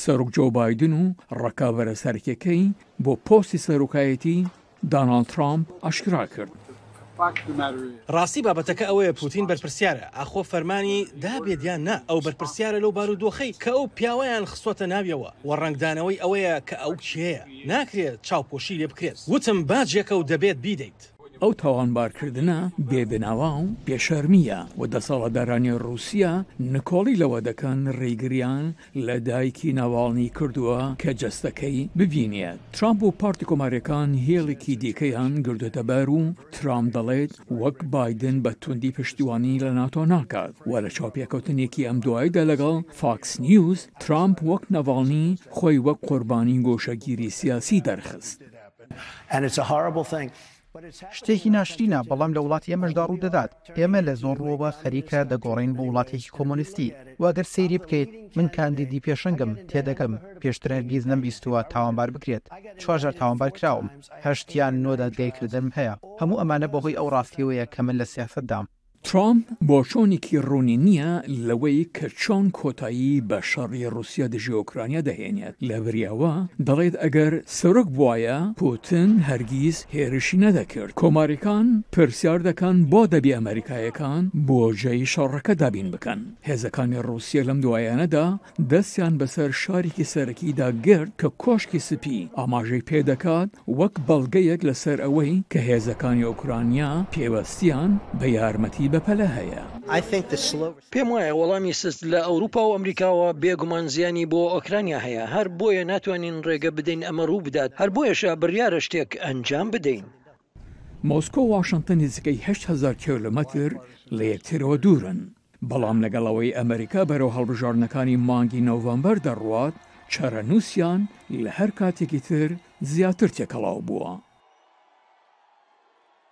سەرۆک جۆو بایدن و ڕکابەرە سەرەکیەکەی بۆ پۆستی سەرۆکایەتی داناڵد ترامپ ئاشکرا کرد. ڕاستی بابەتەکە ئەوەیە پوتین بەرپرسیارە ئاخۆ فەرمانی دابێت یان نا ئەو بەرپرسیارە لەو بارودۆخەی کە ئەو پیاوەیان خستۆتە ناویەوە وە ڕەنگدانەوەی ئەوەیە کە ئەو کێیە ناکرێت چاوپۆشی لێ بکرێت وتم باجێکە و دەبێت بیدەیت. ئەو تاوانبارکردنە بێ بنەوا و بێ شەرمییە و دەسەڵاتدارانی ڕووسیا نکۆڵی لەوە دەکەن ڕێگریان لە دایکی ناڤاڵنی کردووە کە جەستەکەی ببینێت. ترامپ و پارتە کۆمارییەکان هێڵێکی دیکەیان گرتۆتە بەر و ترامپ دەڵێت وەک بایدن بە توندی پشتیوانی لە ناتۆ ناکات و لە چاوپێکەوتنێکی ئەم دوایدا لەگەڵ فاکس نیوز ترامپ وەک ناڤاڵنی خۆی وەک قوربانی گۆشەگیری سیاسی دەرخست. شتێکی ناشرینە بەڵام لە وڵاتی ئێمەشدا ڕوودەدات، ئێمە لە زۆر ڕووەوە خەریکە دەگۆڕێین بۆ وڵاتێکی کۆمۆنیستی و ئەگەر سەیری بکەیت من کاندیدی پێشەنگم، تێدەگەم، پێشتر هەرگیز نەمبیستووە تاوانبار بکرێت، چوار جار تاوانبار کراوم، هەشت یان نۆ دادگای کردەرم هەیە، هەموو ئەمانە بەهۆی ئەو ڕاستییەوەیە کە من لە سیاسەتدام. ترامپ بۆچوونێکی ڕوونی نییە لەوەی کە چۆن کۆتایی بە شەڕی ڕووسیا دژی ئۆکرانیا دەهێنێت، لەبرییەوە دەڵێت ئەگەر سەرۆک بوایە پوتن هەرگیز هێرشی نەدەکرد. کۆماریکان پرسیار دەکەن بۆ دەبێ ئەمەریکاییەکان بۆجەی شەڕەکە دابین بکەن؟ هێزەکانی ڕووسیا لەم دوایانەدا دەستیان بەسەر شاریکی سەرەکیدا گرت کە کۆشکی سپی ئاماژەی پێدەکات وەک بەڵگەیەک لەسەر ئەوەی کە هێزەکانی ئۆکرانیا پێوستیان بە یارمەتی بەپەلە هەیە. پێم وایە وەڵامی سست لە ئەوروپا و ئەمریکاوە بێگومان زیانی بۆ ئۆکرانیا هەیە، هەر بۆیە ناتوانین ڕێگە بدەین ئەمە ڕووبدات، هەر بۆیەشە بڕیارە شتێک ئەنجام بدەین. مۆسکۆ و واشنتن نزیکەی هەشت هەزار کێلۆمەتر لە یەکترەوە دوورن، بەڵام لەگەڵ ئەوەی ئەمەریکا بەرەو هەڵبژاردنەکانی مانگی نۆڤەمبەر دەڕوات، چارەنووسیان لە هەر کاتێکی تر زیاتر تێکەڵاو بووە.